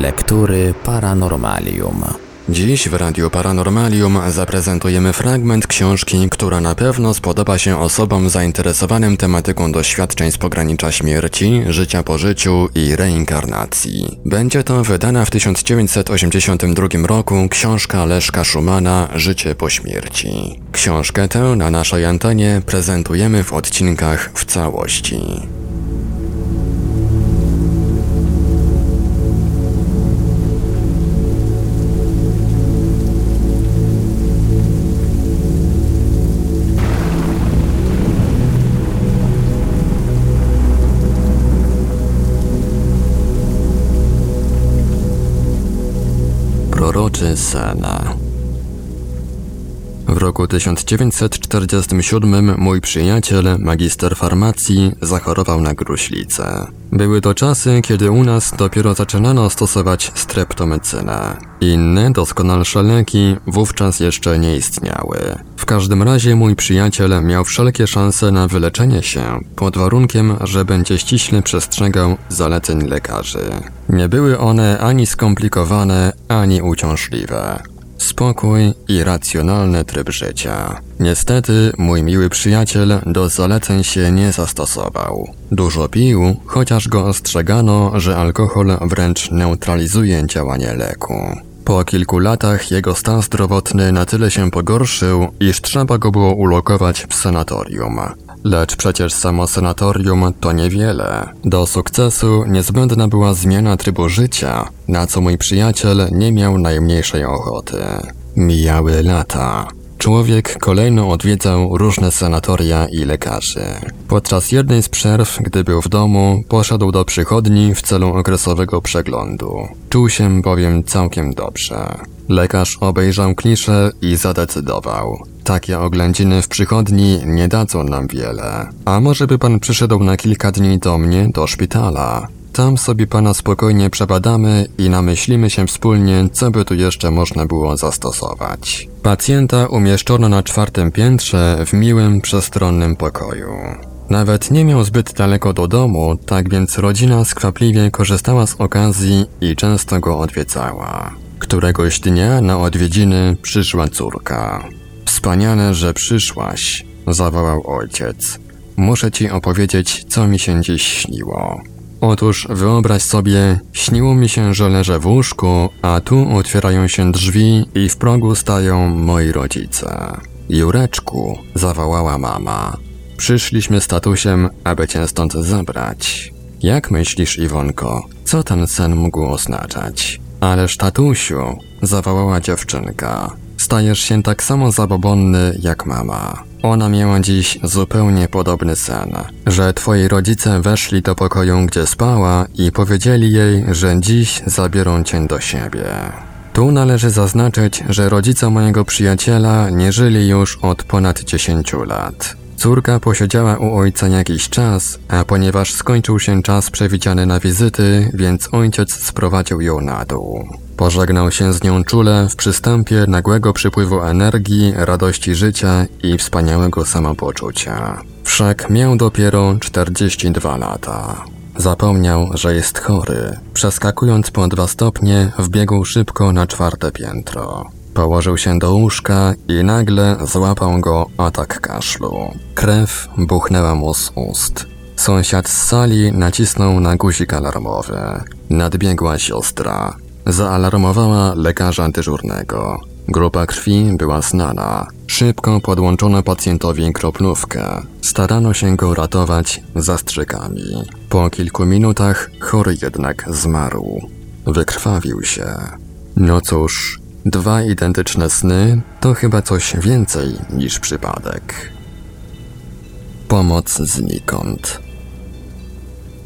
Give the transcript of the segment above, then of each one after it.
Lektury Paranormalium. Dziś w Radiu Paranormalium zaprezentujemy fragment książki, która na pewno spodoba się osobom zainteresowanym tematyką doświadczeń z pogranicza śmierci, życia po życiu i reinkarnacji. Będzie to wydana w 1982 roku książka Leszka Szumana Życie po śmierci. Książkę tę na naszej antenie prezentujemy w odcinkach w całości. Proroczy sen. W roku 1947 mój przyjaciel, magister farmacji, zachorował na gruźlicę. Były to czasy, kiedy u nas dopiero zaczynano stosować streptomycynę. Inne, doskonalsze leki wówczas jeszcze nie istniały. W każdym razie mój przyjaciel miał wszelkie szanse na wyleczenie się, pod warunkiem, że będzie ściśle przestrzegał zaleceń lekarzy. Nie były one ani skomplikowane, ani uciążliwe. Spokój i racjonalny tryb życia. Niestety, mój miły przyjaciel do zaleceń się nie zastosował. Dużo pił, chociaż go ostrzegano, że alkohol wręcz neutralizuje działanie leku. Po kilku latach jego stan zdrowotny na tyle się pogorszył, iż trzeba go było ulokować w sanatorium. Lecz przecież samo sanatorium to niewiele. Do sukcesu niezbędna była zmiana trybu życia, na co mój przyjaciel nie miał najmniejszej ochoty. Mijały lata. Człowiek kolejno odwiedzał różne sanatoria i lekarzy. Podczas jednej z przerw, gdy był w domu, poszedł do przychodni w celu okresowego przeglądu. Czuł się bowiem całkiem dobrze. Lekarz obejrzał kliszę i zadecydował. Takie oględziny w przychodni nie dadzą nam wiele. A może by pan przyszedł na kilka dni do mnie, do szpitala? Tam sobie pana spokojnie przebadamy i namyślimy się wspólnie, co by tu jeszcze można było zastosować. Pacjenta umieszczono na czwartym piętrze w miłym, przestronnym pokoju. Nawet nie miał zbyt daleko do domu, tak więc rodzina skwapliwie korzystała z okazji i często go odwiedzała. Któregoś dnia na odwiedziny przyszła córka. Wspaniale, że przyszłaś, zawołał ojciec. Muszę ci opowiedzieć, co mi się dziś śniło. Otóż wyobraź sobie, śniło mi się, że leżę w łóżku, a tu otwierają się drzwi i w progu stają moi rodzice. Jureczku, zawołała mama. Przyszliśmy z tatusiem, aby cię stąd zabrać. Jak myślisz, Iwonko, co ten sen mógł oznaczać? Ależ tatusiu, zawołała dziewczynka. Stajesz się tak samo zabobonny jak mama. Ona miała dziś zupełnie podobny sen, że twoi rodzice weszli do pokoju, gdzie spała i powiedzieli jej, że dziś zabiorą cię do siebie. Tu należy zaznaczyć, że rodzice mojego przyjaciela nie żyli już od ponad 10 lat. Córka posiedziała u ojca jakiś czas, a ponieważ skończył się czas przewidziany na wizyty, więc ojciec sprowadził ją na dół. Pożegnał się z nią czule w przystępie nagłego przypływu energii, radości życia i wspaniałego samopoczucia. Wszak miał dopiero 42 lata. Zapomniał, że jest chory. Przeskakując po dwa stopnie, wbiegł szybko na czwarte piętro. Położył się do łóżka i nagle złapał go atak kaszlu. Krew buchnęła mu z ust. Sąsiad z sali nacisnął na guzik alarmowy. Nadbiegła siostra. Zaalarmowała lekarza dyżurnego. Grupa krwi była znana. Szybko podłączono pacjentowi kroplówkę. Starano się go ratować zastrzykami. Po kilku minutach chory jednak zmarł. Wykrwawił się. No cóż, dwa identyczne sny to chyba coś więcej niż przypadek. Pomoc znikąd.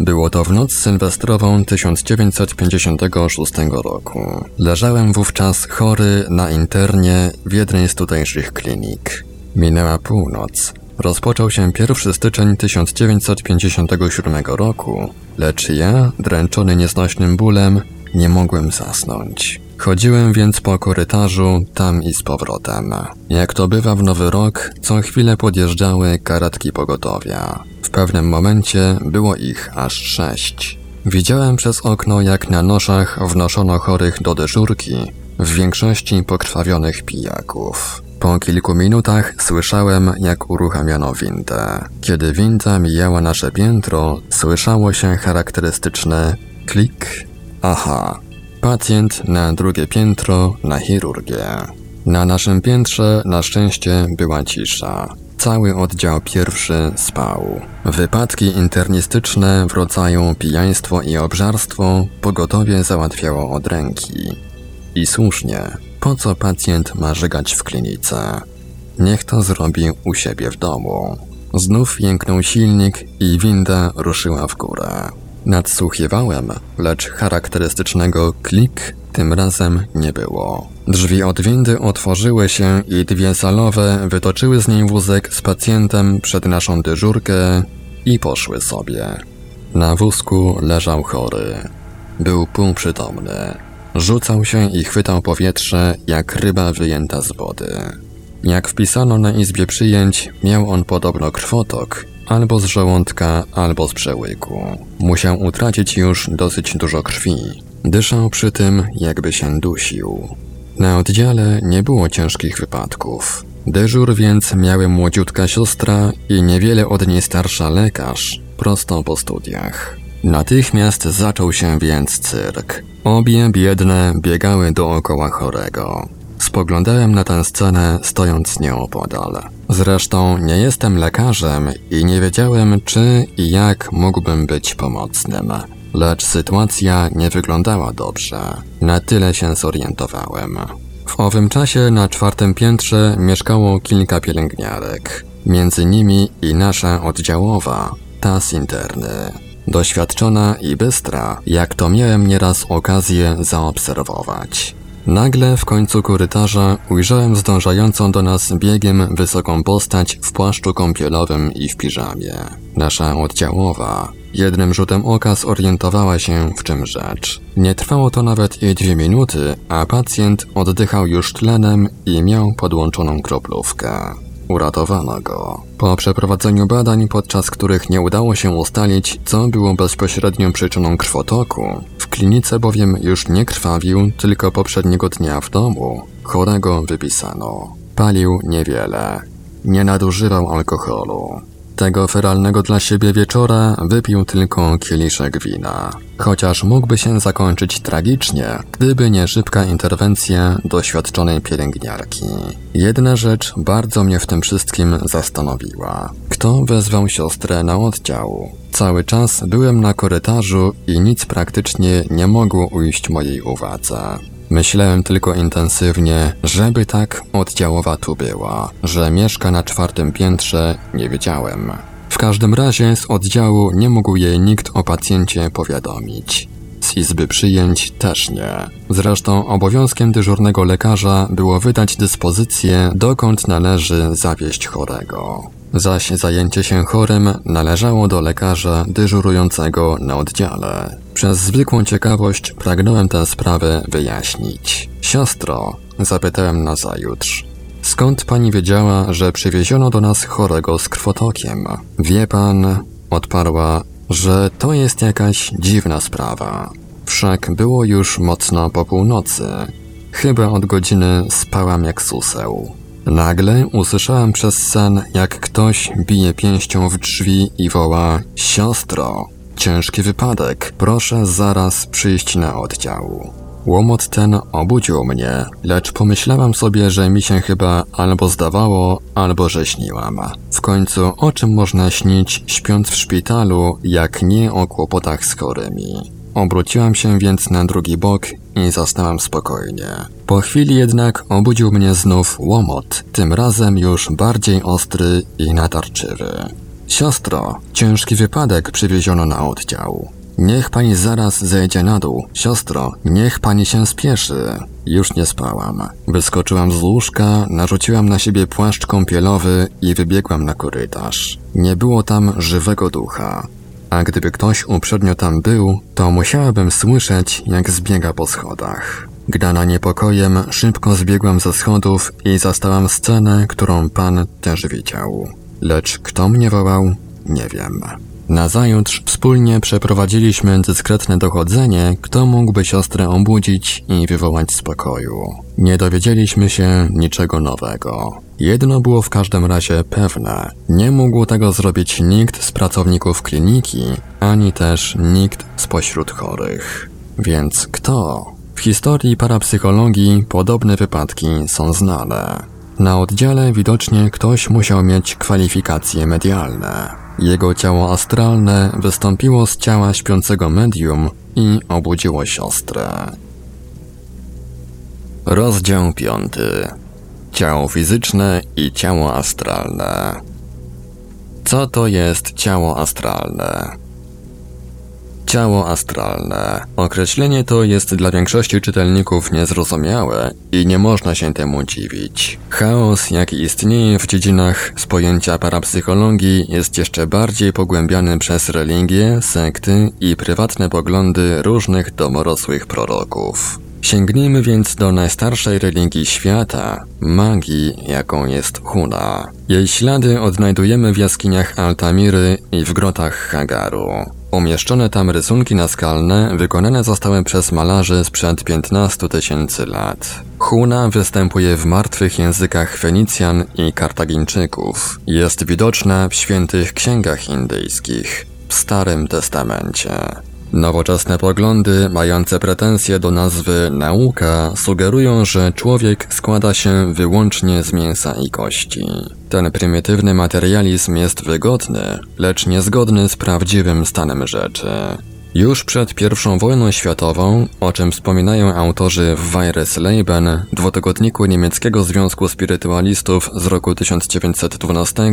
Było to w noc sylwestrową 1956 roku. Leżałem wówczas chory na internie w jednej z tutejszych klinik. Minęła północ. Rozpoczął się 1 styczeń 1957 roku, lecz ja, dręczony nieznośnym bólem, nie mogłem zasnąć. Chodziłem więc po korytarzu, tam i z powrotem. Jak to bywa w Nowy Rok, co chwilę podjeżdżały karetki pogotowia. W pewnym momencie było ich aż sześć. Widziałem przez okno, jak na noszach wnoszono chorych do dyżurki, w większości pokrwawionych pijaków. Po kilku minutach słyszałem, jak uruchamiano windę. Kiedy winda mijała nasze piętro, słyszało się charakterystyczne klik. Aha, pacjent na drugie piętro na chirurgię. Na naszym piętrze na szczęście była cisza. Cały oddział pierwszy spał. Wypadki internistyczne w rodzaju pijaństwo i obżarstwo pogotowie załatwiało od ręki. I słusznie, po co pacjent ma żygać w klinice? Niech to zrobi u siebie w domu. Znów jęknął silnik i winda ruszyła w górę. Nadsłuchiwałem, lecz charakterystycznego klik tym razem nie było. Drzwi od windy otworzyły się i dwie salowe wytoczyły z niej wózek z pacjentem przed naszą dyżurkę i poszły sobie. Na wózku leżał chory. Był półprzytomny. Rzucał się i chwytał powietrze jak ryba wyjęta z wody. Jak wpisano na izbie przyjęć, miał on podobno krwotok, albo z żołądka, albo z przełyku. Musiał utracić już dosyć dużo krwi. Dyszał przy tym, jakby się dusił. Na oddziale nie było ciężkich wypadków. Dyżur więc miały młodziutka siostra i niewiele od niej starsza lekarz, prosto po studiach. Natychmiast zaczął się więc cyrk. Obie biedne biegały dookoła chorego. Spoglądałem na tę scenę, stojąc nieopodal. Zresztą nie jestem lekarzem i nie wiedziałem, czy i jak mógłbym być pomocnym. Lecz sytuacja nie wyglądała dobrze. Na tyle się zorientowałem. W owym czasie na czwartym piętrze mieszkało kilka pielęgniarek. Między nimi i nasza oddziałowa, ta z interny. Doświadczona i bystra, jak to miałem nieraz okazję zaobserwować. Nagle w końcu korytarza ujrzałem zdążającą do nas biegiem wysoką postać w płaszczu kąpielowym i w piżamie. Nasza oddziałowa. Jednym rzutem oka zorientowała się, w czym rzecz. Nie trwało to nawet i dwie minuty, a pacjent oddychał już tlenem i miał podłączoną kroplówkę. Uratowano go. Po przeprowadzeniu badań, podczas których nie udało się ustalić, co było bezpośrednią przyczyną krwotoku, w klinice bowiem już nie krwawił, tylko poprzedniego dnia w domu, chorego wypisano. Palił niewiele. Nie nadużywał alkoholu. Tego feralnego dla siebie wieczora wypił tylko kieliszek wina. Chociaż mógłby się zakończyć tragicznie, gdyby nie szybka interwencja doświadczonej pielęgniarki. Jedna rzecz bardzo mnie w tym wszystkim zastanowiła. Kto wezwał siostrę na oddział? Cały czas byłem na korytarzu i nic praktycznie nie mogło ujść mojej uwadze. Myślałem tylko intensywnie, żeby tak oddziałowa tu była, że mieszka na czwartym piętrze, nie wiedziałem. W każdym razie z oddziału nie mógł jej nikt o pacjencie powiadomić. Z izby przyjęć też nie. Zresztą obowiązkiem dyżurnego lekarza było wydać dyspozycję, dokąd należy zawieźć chorego. Zaś zajęcie się chorym należało do lekarza dyżurującego na oddziale. Przez zwykłą ciekawość pragnąłem tę sprawę wyjaśnić. Siostro, zapytałem na zajutrz. Skąd pani wiedziała, że przywieziono do nas chorego z krwotokiem? Wie pan, odparła, że to jest jakaś dziwna sprawa. Wszak było już mocno po północy. Chyba od godziny spałam jak suseł. Nagle usłyszałem przez sen, jak ktoś bije pięścią w drzwi i woła Siostro, ciężki wypadek, proszę zaraz przyjść na oddział. Łomot ten obudził mnie, lecz pomyślałam sobie, że mi się chyba albo zdawało, albo że śniłam. W końcu o czym można śnić, śpiąc w szpitalu, jak nie o kłopotach z chorymi. Obróciłam się więc na drugi bok i zasnęłam spokojnie. Po chwili jednak obudził mnie znów łomot, tym razem już bardziej ostry i natarczywy. Siostro, ciężki wypadek przywieziono na oddział. Niech pani zaraz zejdzie na dół. Siostro, niech pani się spieszy. Już nie spałam. Wyskoczyłam z łóżka, narzuciłam na siebie płaszcz kąpielowy i wybiegłam na korytarz. Nie było tam żywego ducha. A gdyby ktoś uprzednio tam był, to musiałabym słyszeć, jak zbiega po schodach. Gdana niepokojem, szybko zbiegłam ze schodów i zastałam scenę, którą pan też widział. Lecz kto mnie wołał, nie wiem. Nazajutrz wspólnie przeprowadziliśmy dyskretne dochodzenie, kto mógłby siostrę obudzić i wywołać spokoju. Nie dowiedzieliśmy się niczego nowego. Jedno było w każdym razie pewne. Nie mógł tego zrobić nikt z pracowników kliniki, ani też nikt spośród chorych. Więc kto? W historii parapsychologii podobne wypadki są znane. Na oddziale widocznie ktoś musiał mieć kwalifikacje medialne. Jego ciało astralne wystąpiło z ciała śpiącego medium i obudziło siostrę. Rozdział piąty. Ciało fizyczne i ciało astralne. Co to jest ciało astralne? Ciało astralne. Określenie to jest dla większości czytelników niezrozumiałe i nie można się temu dziwić. Chaos, jaki istnieje w dziedzinach z pojęcia parapsychologii, jest jeszcze bardziej pogłębiany przez religie, sekty i prywatne poglądy różnych domorosłych proroków. Sięgnijmy więc do najstarszej religii świata, magii, jaką jest Huna. Jej ślady odnajdujemy w jaskiniach Altamiry i w grotach Hagaru. Umieszczone tam rysunki naskalne wykonane zostały przez malarzy sprzed 15 tysięcy lat. Huna występuje w martwych językach Fenicjan i Kartagińczyków. Jest widoczna w świętych księgach indyjskich, w Starym Testamencie. Nowoczesne poglądy, mające pretensje do nazwy nauka, sugerują, że człowiek składa się wyłącznie z mięsa i kości. Ten prymitywny materializm jest wygodny, lecz niezgodny z prawdziwym stanem rzeczy. Już przed I wojną światową, o czym wspominają autorzy w Weiresleben, dwutygodniku niemieckiego Związku Spirytualistów z roku 1912,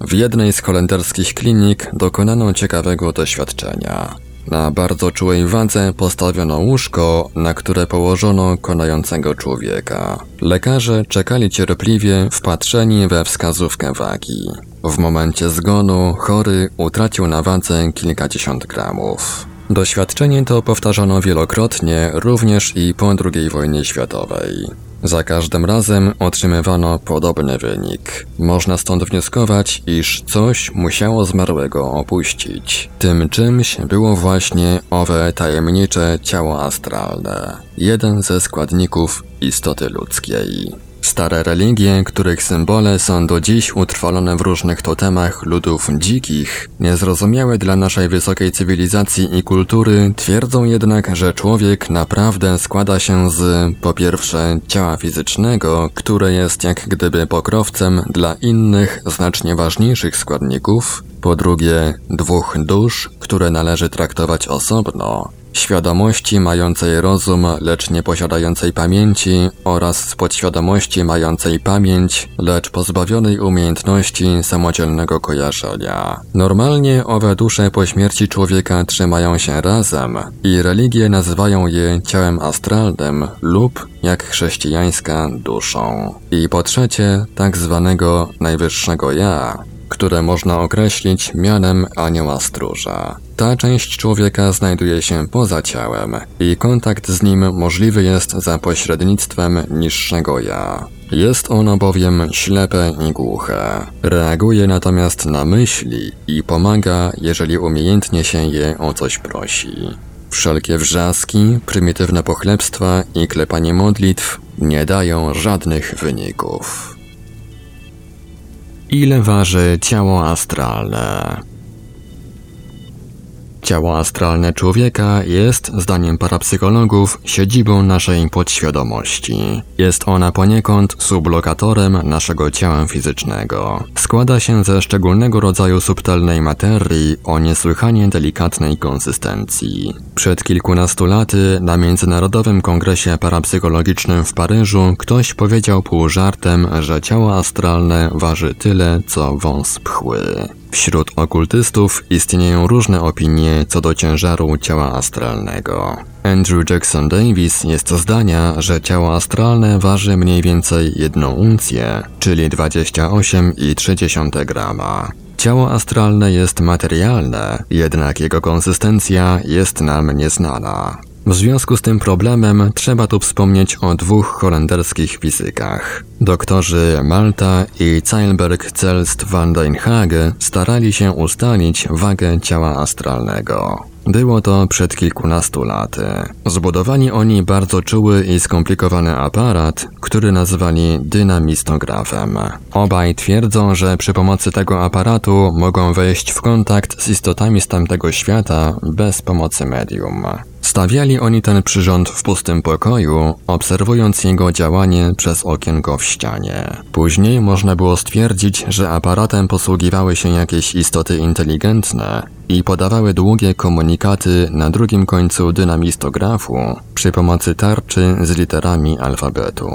w jednej z holenderskich klinik dokonano ciekawego doświadczenia. Na bardzo czułej wadze postawiono łóżko, na które położono konającego człowieka. Lekarze czekali cierpliwie, wpatrzeni we wskazówkę wagi. W momencie zgonu chory utracił na wadze kilkadziesiąt gramów. Doświadczenie to powtarzano wielokrotnie, również i po II wojnie światowej. Za każdym razem otrzymywano podobny wynik. Można stąd wnioskować, iż coś musiało zmarłego opuścić. Tym czymś było właśnie owe tajemnicze ciało astralne, jeden ze składników istoty ludzkiej. Stare religie, których symbole są do dziś utrwalone w różnych totemach ludów dzikich, niezrozumiałe dla naszej wysokiej cywilizacji i kultury, twierdzą jednak, że człowiek naprawdę składa się z, po pierwsze, ciała fizycznego, które jest jak gdyby pokrowcem dla innych, znacznie ważniejszych składników, po drugie, dwóch dusz, które należy traktować osobno, świadomości mającej rozum, lecz nie posiadającej pamięci oraz z podświadomości mającej pamięć, lecz pozbawionej umiejętności samodzielnego kojarzenia. Normalnie owe dusze po śmierci człowieka trzymają się razem i religie nazywają je ciałem astralnym lub, jak chrześcijańska, duszą. I po trzecie, tak zwanego najwyższego ja, które można określić mianem anioła stróża. Ta część człowieka znajduje się poza ciałem i kontakt z nim możliwy jest za pośrednictwem niższego ja. Jest ono bowiem ślepe i głuche. Reaguje natomiast na myśli i pomaga, jeżeli umiejętnie się je o coś prosi. Wszelkie wrzaski, prymitywne pochlebstwa i klepanie modlitw nie dają żadnych wyników. Ile waży ciało astralne? Ciało astralne człowieka jest, zdaniem parapsychologów, siedzibą naszej podświadomości. Jest ona poniekąd sublokatorem naszego ciała fizycznego. Składa się ze szczególnego rodzaju subtelnej materii o niesłychanie delikatnej konsystencji. Przed kilkunastu laty na Międzynarodowym Kongresie Parapsychologicznym w Paryżu ktoś powiedział pół żartem, że ciało astralne waży tyle, co wąs pchły. Wśród okultystów istnieją różne opinie co do ciężaru ciała astralnego. Andrew Jackson Davis jest zdania, że ciało astralne waży mniej więcej jedną uncję, czyli 28,3 grama. Ciało astralne jest materialne, jednak jego konsystencja jest nam nieznana. W związku z tym problemem trzeba tu wspomnieć o dwóch holenderskich fizykach. Doktorzy Malta i Zeilberg Zelst van den Haag starali się ustalić wagę ciała astralnego. Było to przed kilkunastu laty. Zbudowali oni bardzo czuły i skomplikowany aparat, który nazwali dynamistografem. Obaj twierdzą, że przy pomocy tego aparatu mogą wejść w kontakt z istotami z tamtego świata bez pomocy medium. Stawiali oni ten przyrząd w pustym pokoju, obserwując jego działanie przez okienko w ścianie. Później można było stwierdzić, że aparatem posługiwały się jakieś istoty inteligentne i podawały długie komunikaty na drugim końcu dynamistografu przy pomocy tarczy z literami alfabetu.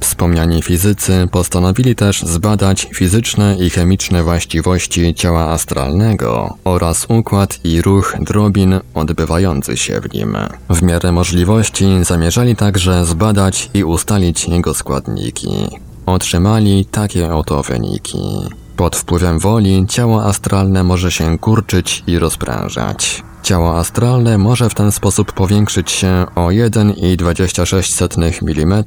Wspomniani fizycy postanowili też zbadać fizyczne i chemiczne właściwości ciała astralnego oraz układ i ruch drobin odbywający się w nim. W miarę możliwości zamierzali także zbadać i ustalić jego składniki. Otrzymali takie oto wyniki. Pod wpływem woli ciało astralne może się kurczyć i rozprężać. Ciało astralne może w ten sposób powiększyć się o 1,26 mm,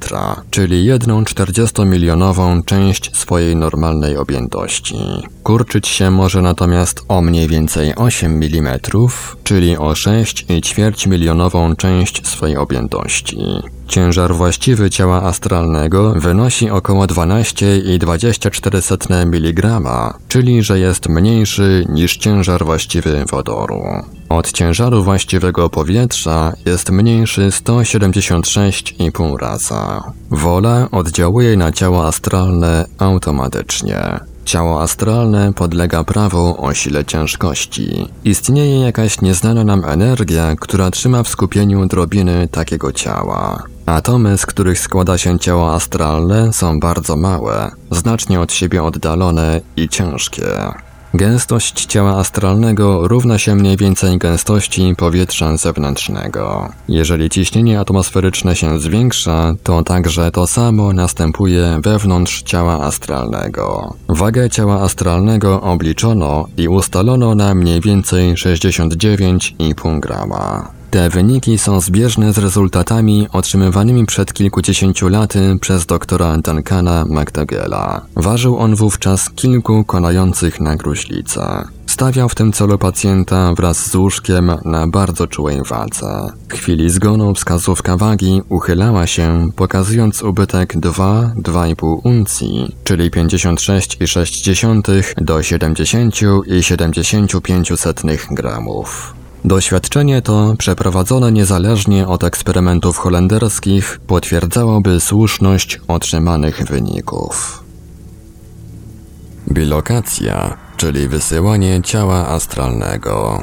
czyli 1 40-milionową część swojej normalnej objętości. Kurczyć się może natomiast o mniej więcej 8 mm, czyli o 6,4 milionową część swojej objętości. Ciężar właściwy ciała astralnego wynosi około 12,24 mg, czyli że jest mniejszy niż ciężar właściwy wodoru. Od ciężaru właściwego powietrza jest mniejszy 176,5 raza. Wola oddziałuje na ciało astralne automatycznie. Ciało astralne podlega prawu o sile ciężkości. Istnieje jakaś nieznana nam energia, która trzyma w skupieniu drobiny takiego ciała. Atomy, z których składa się ciało astralne, są bardzo małe, znacznie od siebie oddalone i ciężkie. Gęstość ciała astralnego równa się mniej więcej gęstości powietrza zewnętrznego. Jeżeli ciśnienie atmosferyczne się zwiększa, to także to samo następuje wewnątrz ciała astralnego. Wagę ciała astralnego obliczono i ustalono na mniej więcej 69,5 grama. Te wyniki są zbieżne z rezultatami otrzymywanymi przed kilkudziesięciu laty przez doktora Duncana McDougalla. Ważył on wówczas kilku konających na gruźlicę. Stawiał w tym celu pacjenta wraz z łóżkiem na bardzo czułej wadze. W chwili zgonu wskazówka wagi uchylała się, pokazując ubytek 2-2,5 uncji, czyli 56,6 do 70,75 gramów. Doświadczenie to, przeprowadzone niezależnie od eksperymentów holenderskich, potwierdzałoby słuszność otrzymanych wyników. Bilokacja, czyli wysyłanie ciała astralnego.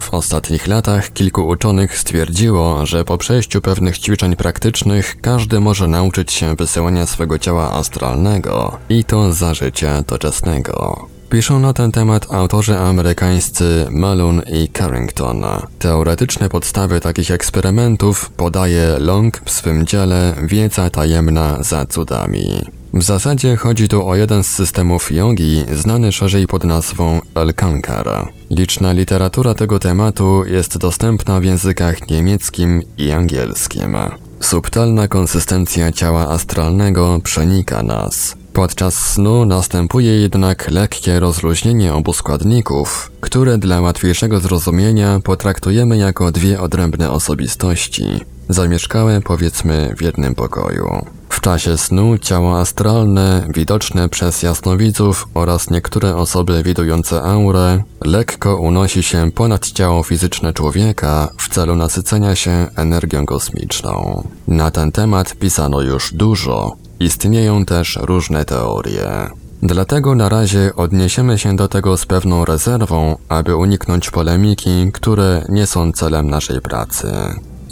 W ostatnich latach kilku uczonych stwierdziło, że po przejściu pewnych ćwiczeń praktycznych każdy może nauczyć się wysyłania swego ciała astralnego i to za życia doczesnego. Piszą na ten temat autorzy amerykańscy Malone i Carrington. Teoretyczne podstawy takich eksperymentów podaje Long w swym dziele Wiedza tajemna za cudami. W zasadzie chodzi tu o jeden z systemów jogi, znany szerzej pod nazwą Elkankar. Liczna literatura tego tematu jest dostępna w językach niemieckim i angielskim. Subtelna konsystencja ciała astralnego przenika nas. Podczas snu następuje jednak lekkie rozluźnienie obu składników, które dla łatwiejszego zrozumienia potraktujemy jako dwie odrębne osobistości, zamieszkałe powiedzmy w jednym pokoju. W czasie snu ciało astralne, widoczne przez jasnowidzów oraz niektóre osoby widujące aurę, lekko unosi się ponad ciało fizyczne człowieka w celu nasycenia się energią kosmiczną. Na ten temat pisano już dużo, Istnieją też różne teorie. Dlatego na razie odniesiemy się do tego z pewną rezerwą, aby uniknąć polemiki, które nie są celem naszej pracy.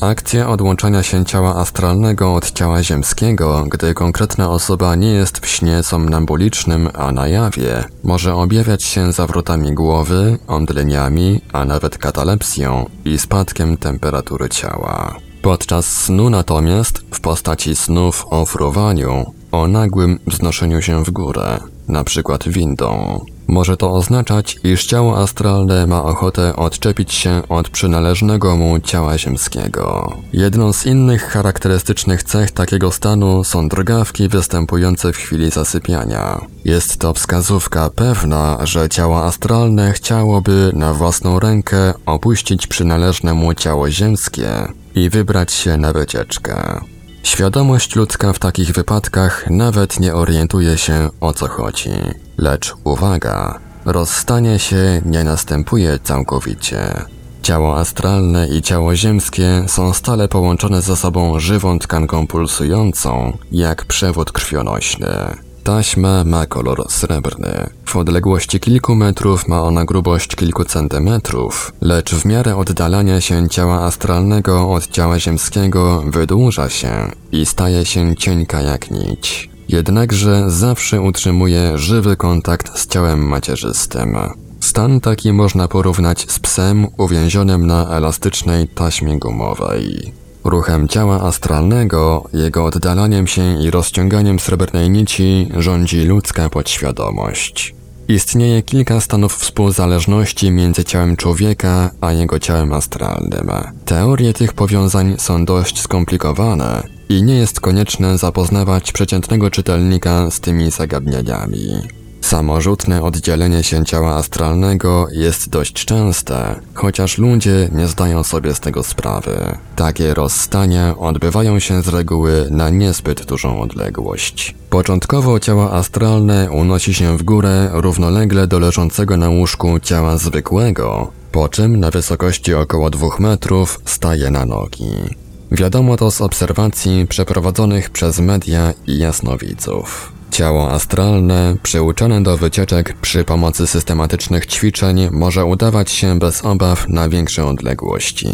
Akcja odłączania się ciała astralnego od ciała ziemskiego, gdy konkretna osoba nie jest w śnie somnambulicznym, a na jawie, może objawiać się zawrotami głowy, omdleniami, a nawet katalepsją i spadkiem temperatury ciała. Podczas snu natomiast, w postaci snów o fruwaniu, o nagłym wznoszeniu się w górę, na przykład windą, Może to oznaczać, iż ciało astralne ma ochotę odczepić się od przynależnego mu ciała ziemskiego. Jedną z innych charakterystycznych cech takiego stanu są drgawki występujące w chwili zasypiania. Jest to wskazówka pewna, że ciało astralne chciałoby na własną rękę opuścić przynależne mu ciało ziemskie i wybrać się na wycieczkę. Świadomość ludzka w takich wypadkach nawet nie orientuje się o co chodzi. Lecz uwaga, rozstanie się nie następuje całkowicie. Ciało astralne i ciało ziemskie są stale połączone ze sobą żywą tkanką pulsującą, jak przewód krwionośny. Taśma ma kolor srebrny. W odległości kilku metrów ma ona grubość kilku centymetrów, lecz w miarę oddalania się ciała astralnego od ciała ziemskiego wydłuża się i staje się cienka jak nić. Jednakże zawsze utrzymuje żywy kontakt z ciałem macierzystym. Stan taki można porównać z psem uwięzionym na elastycznej taśmie gumowej. Ruchem ciała astralnego, jego oddalaniem się i rozciąganiem srebrnej nici rządzi ludzka podświadomość. Istnieje kilka stanów współzależności między ciałem człowieka a jego ciałem astralnym. Teorie tych powiązań są dość skomplikowane i nie jest konieczne zapoznawać przeciętnego czytelnika z tymi zagadnieniami. Samorzutne oddzielenie się ciała astralnego jest dość częste, chociaż ludzie nie zdają sobie z tego sprawy. Takie rozstania odbywają się z reguły na niezbyt dużą odległość. Początkowo ciało astralne unosi się w górę równolegle do leżącego na łóżku ciała zwykłego, po czym na wysokości około dwóch metrów staje na nogi. Wiadomo to z obserwacji przeprowadzonych przez media i jasnowidzów. Ciało astralne, przyuczone do wycieczek przy pomocy systematycznych ćwiczeń, może udawać się bez obaw na większe odległości.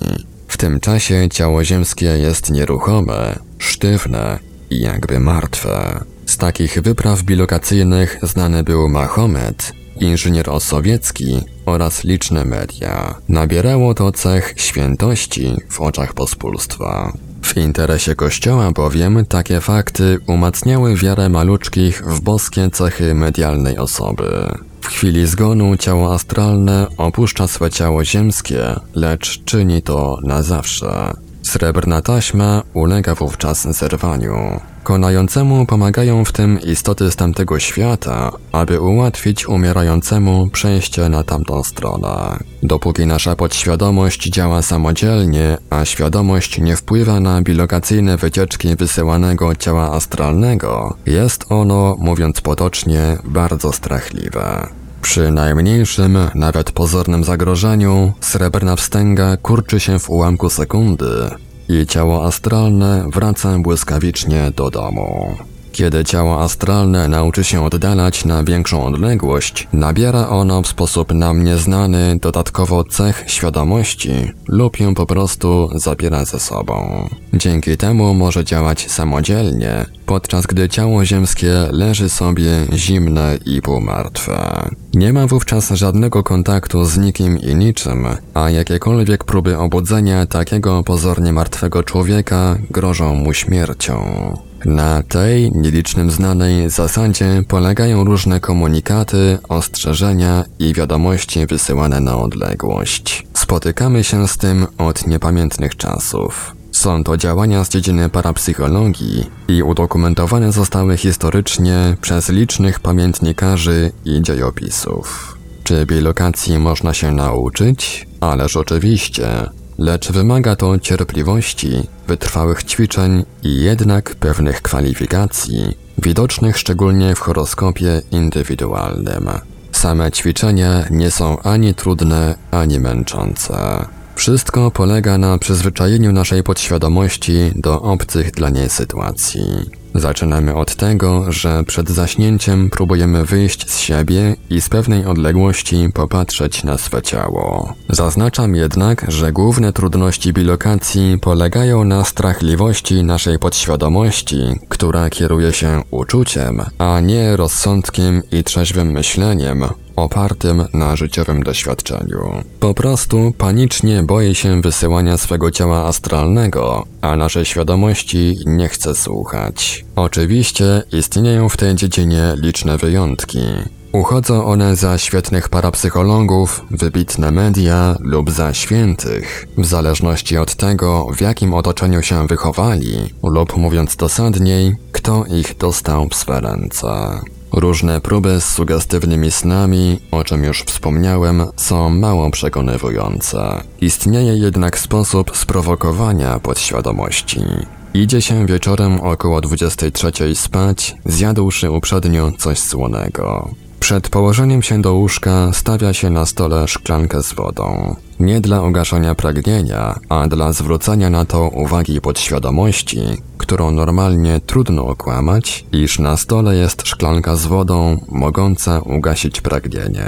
W tym czasie ciało ziemskie jest nieruchome, sztywne i jakby martwe. Z takich wypraw bilokacyjnych znany był Mahomet, inżynier osowiecki oraz liczne media. Nabierało to cech świętości w oczach pospólstwa. W interesie Kościoła bowiem takie fakty umacniały wiarę maluczkich w boskie cechy medialnej osoby. W chwili zgonu ciało astralne opuszcza swe ciało ziemskie, lecz czyni to na zawsze. Srebrna taśma ulega wówczas zerwaniu. Konającemu pomagają w tym istoty z tamtego świata, aby ułatwić umierającemu przejście na tamtą stronę. Dopóki nasza podświadomość działa samodzielnie, a świadomość nie wpływa na bilokacyjne wycieczki wysyłanego ciała astralnego, jest ono, mówiąc potocznie, bardzo strachliwe. Przy najmniejszym, nawet pozornym zagrożeniu, srebrna wstęga kurczy się w ułamku sekundy i ciało astralne wraca błyskawicznie do domu. Kiedy ciało astralne nauczy się oddalać na większą odległość, nabiera ono w sposób nam nieznany dodatkowo cech świadomości lub ją po prostu zabiera ze sobą. Dzięki temu może działać samodzielnie, podczas gdy ciało ziemskie leży sobie zimne i półmartwe. Nie ma wówczas żadnego kontaktu z nikim i niczym, a jakiekolwiek próby obudzenia takiego pozornie martwego człowieka grożą mu śmiercią. Na tej nielicznym znanej zasadzie polegają różne komunikaty, ostrzeżenia i wiadomości wysyłane na odległość. Spotykamy się z tym od niepamiętnych czasów. Są to działania z dziedziny parapsychologii i udokumentowane zostały historycznie przez licznych pamiętnikarzy i dziejopisów. Czy bilokacji można się nauczyć? Ależ oczywiście lecz wymaga to cierpliwości, wytrwałych ćwiczeń i jednak pewnych kwalifikacji, widocznych szczególnie w horoskopie indywidualnym. Same ćwiczenia nie są ani trudne, ani męczące. Wszystko polega na przyzwyczajeniu naszej podświadomości do obcych dla niej sytuacji. Zaczynamy od tego, że przed zaśnięciem próbujemy wyjść z siebie i z pewnej odległości popatrzeć na swe ciało. Zaznaczam jednak, że główne trudności bilokacji polegają na strachliwości naszej podświadomości, która kieruje się uczuciem, a nie rozsądkiem i trzeźwym myśleniem, opartym na życiowym doświadczeniu. Po prostu panicznie boi się wysyłania swego ciała astralnego, a naszej świadomości nie chce słuchać. Oczywiście istnieją w tej dziedzinie liczne wyjątki. Uchodzą one za świetnych parapsychologów, wybitne media lub za świętych, w zależności od tego, w jakim otoczeniu się wychowali, lub mówiąc dosadniej, kto ich dostał w swe ręce. Różne próby z sugestywnymi snami, o czym już wspomniałem, są mało przekonywujące. Istnieje jednak sposób sprowokowania podświadomości. Idzie się wieczorem około 23 spać, zjadłszy uprzednio coś słonego. Przed położeniem się do łóżka stawia się na stole szklankę z wodą. Nie dla ugaszenia pragnienia, a dla zwrócenia na to uwagi podświadomości, którą normalnie trudno okłamać, iż na stole jest szklanka z wodą, mogąca ugasić pragnienie.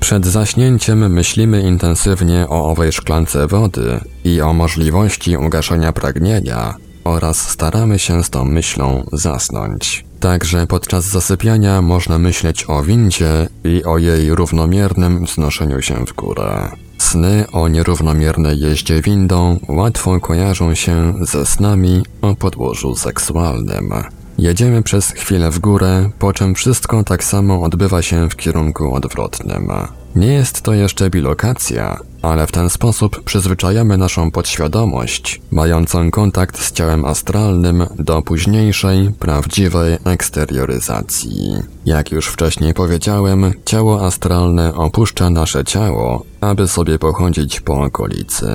Przed zaśnięciem myślimy intensywnie o owej szklance wody i o możliwości ugaszenia pragnienia oraz staramy się z tą myślą zasnąć. Także podczas zasypiania można myśleć o windzie i o jej równomiernym wznoszeniu się w górę. Sny o nierównomiernej jeździe windą łatwo kojarzą się ze snami o podłożu seksualnym. Jedziemy przez chwilę w górę, po czym wszystko tak samo odbywa się w kierunku odwrotnym. Nie jest to jeszcze bilokacja, ale w ten sposób przyzwyczajamy naszą podświadomość, mającą kontakt z ciałem astralnym, do późniejszej, prawdziwej eksterioryzacji. Jak już wcześniej powiedziałem, ciało astralne opuszcza nasze ciało, aby sobie pochodzić po okolicy.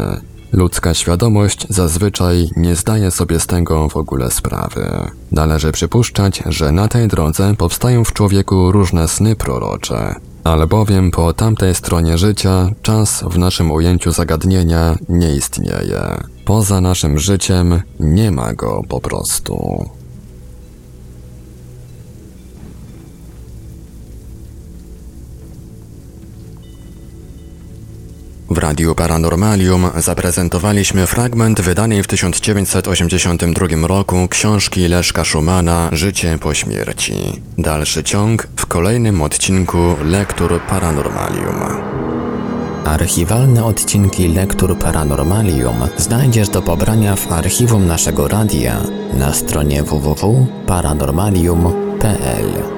Ludzka świadomość zazwyczaj nie zdaje sobie z tego w ogóle sprawy. Należy przypuszczać, że na tej drodze powstają w człowieku różne sny prorocze, albowiem po tamtej stronie życia czas w naszym ujęciu zagadnienia nie istnieje. Poza naszym życiem nie ma go po prostu. W Radiu Paranormalium zaprezentowaliśmy fragment wydanej w 1982 roku książki Leszka Szumana Życie po śmierci. Dalszy ciąg w kolejnym odcinku Lektur Paranormalium. Archiwalne odcinki Lektur Paranormalium znajdziesz do pobrania w archiwum naszego radia na stronie www.paranormalium.pl.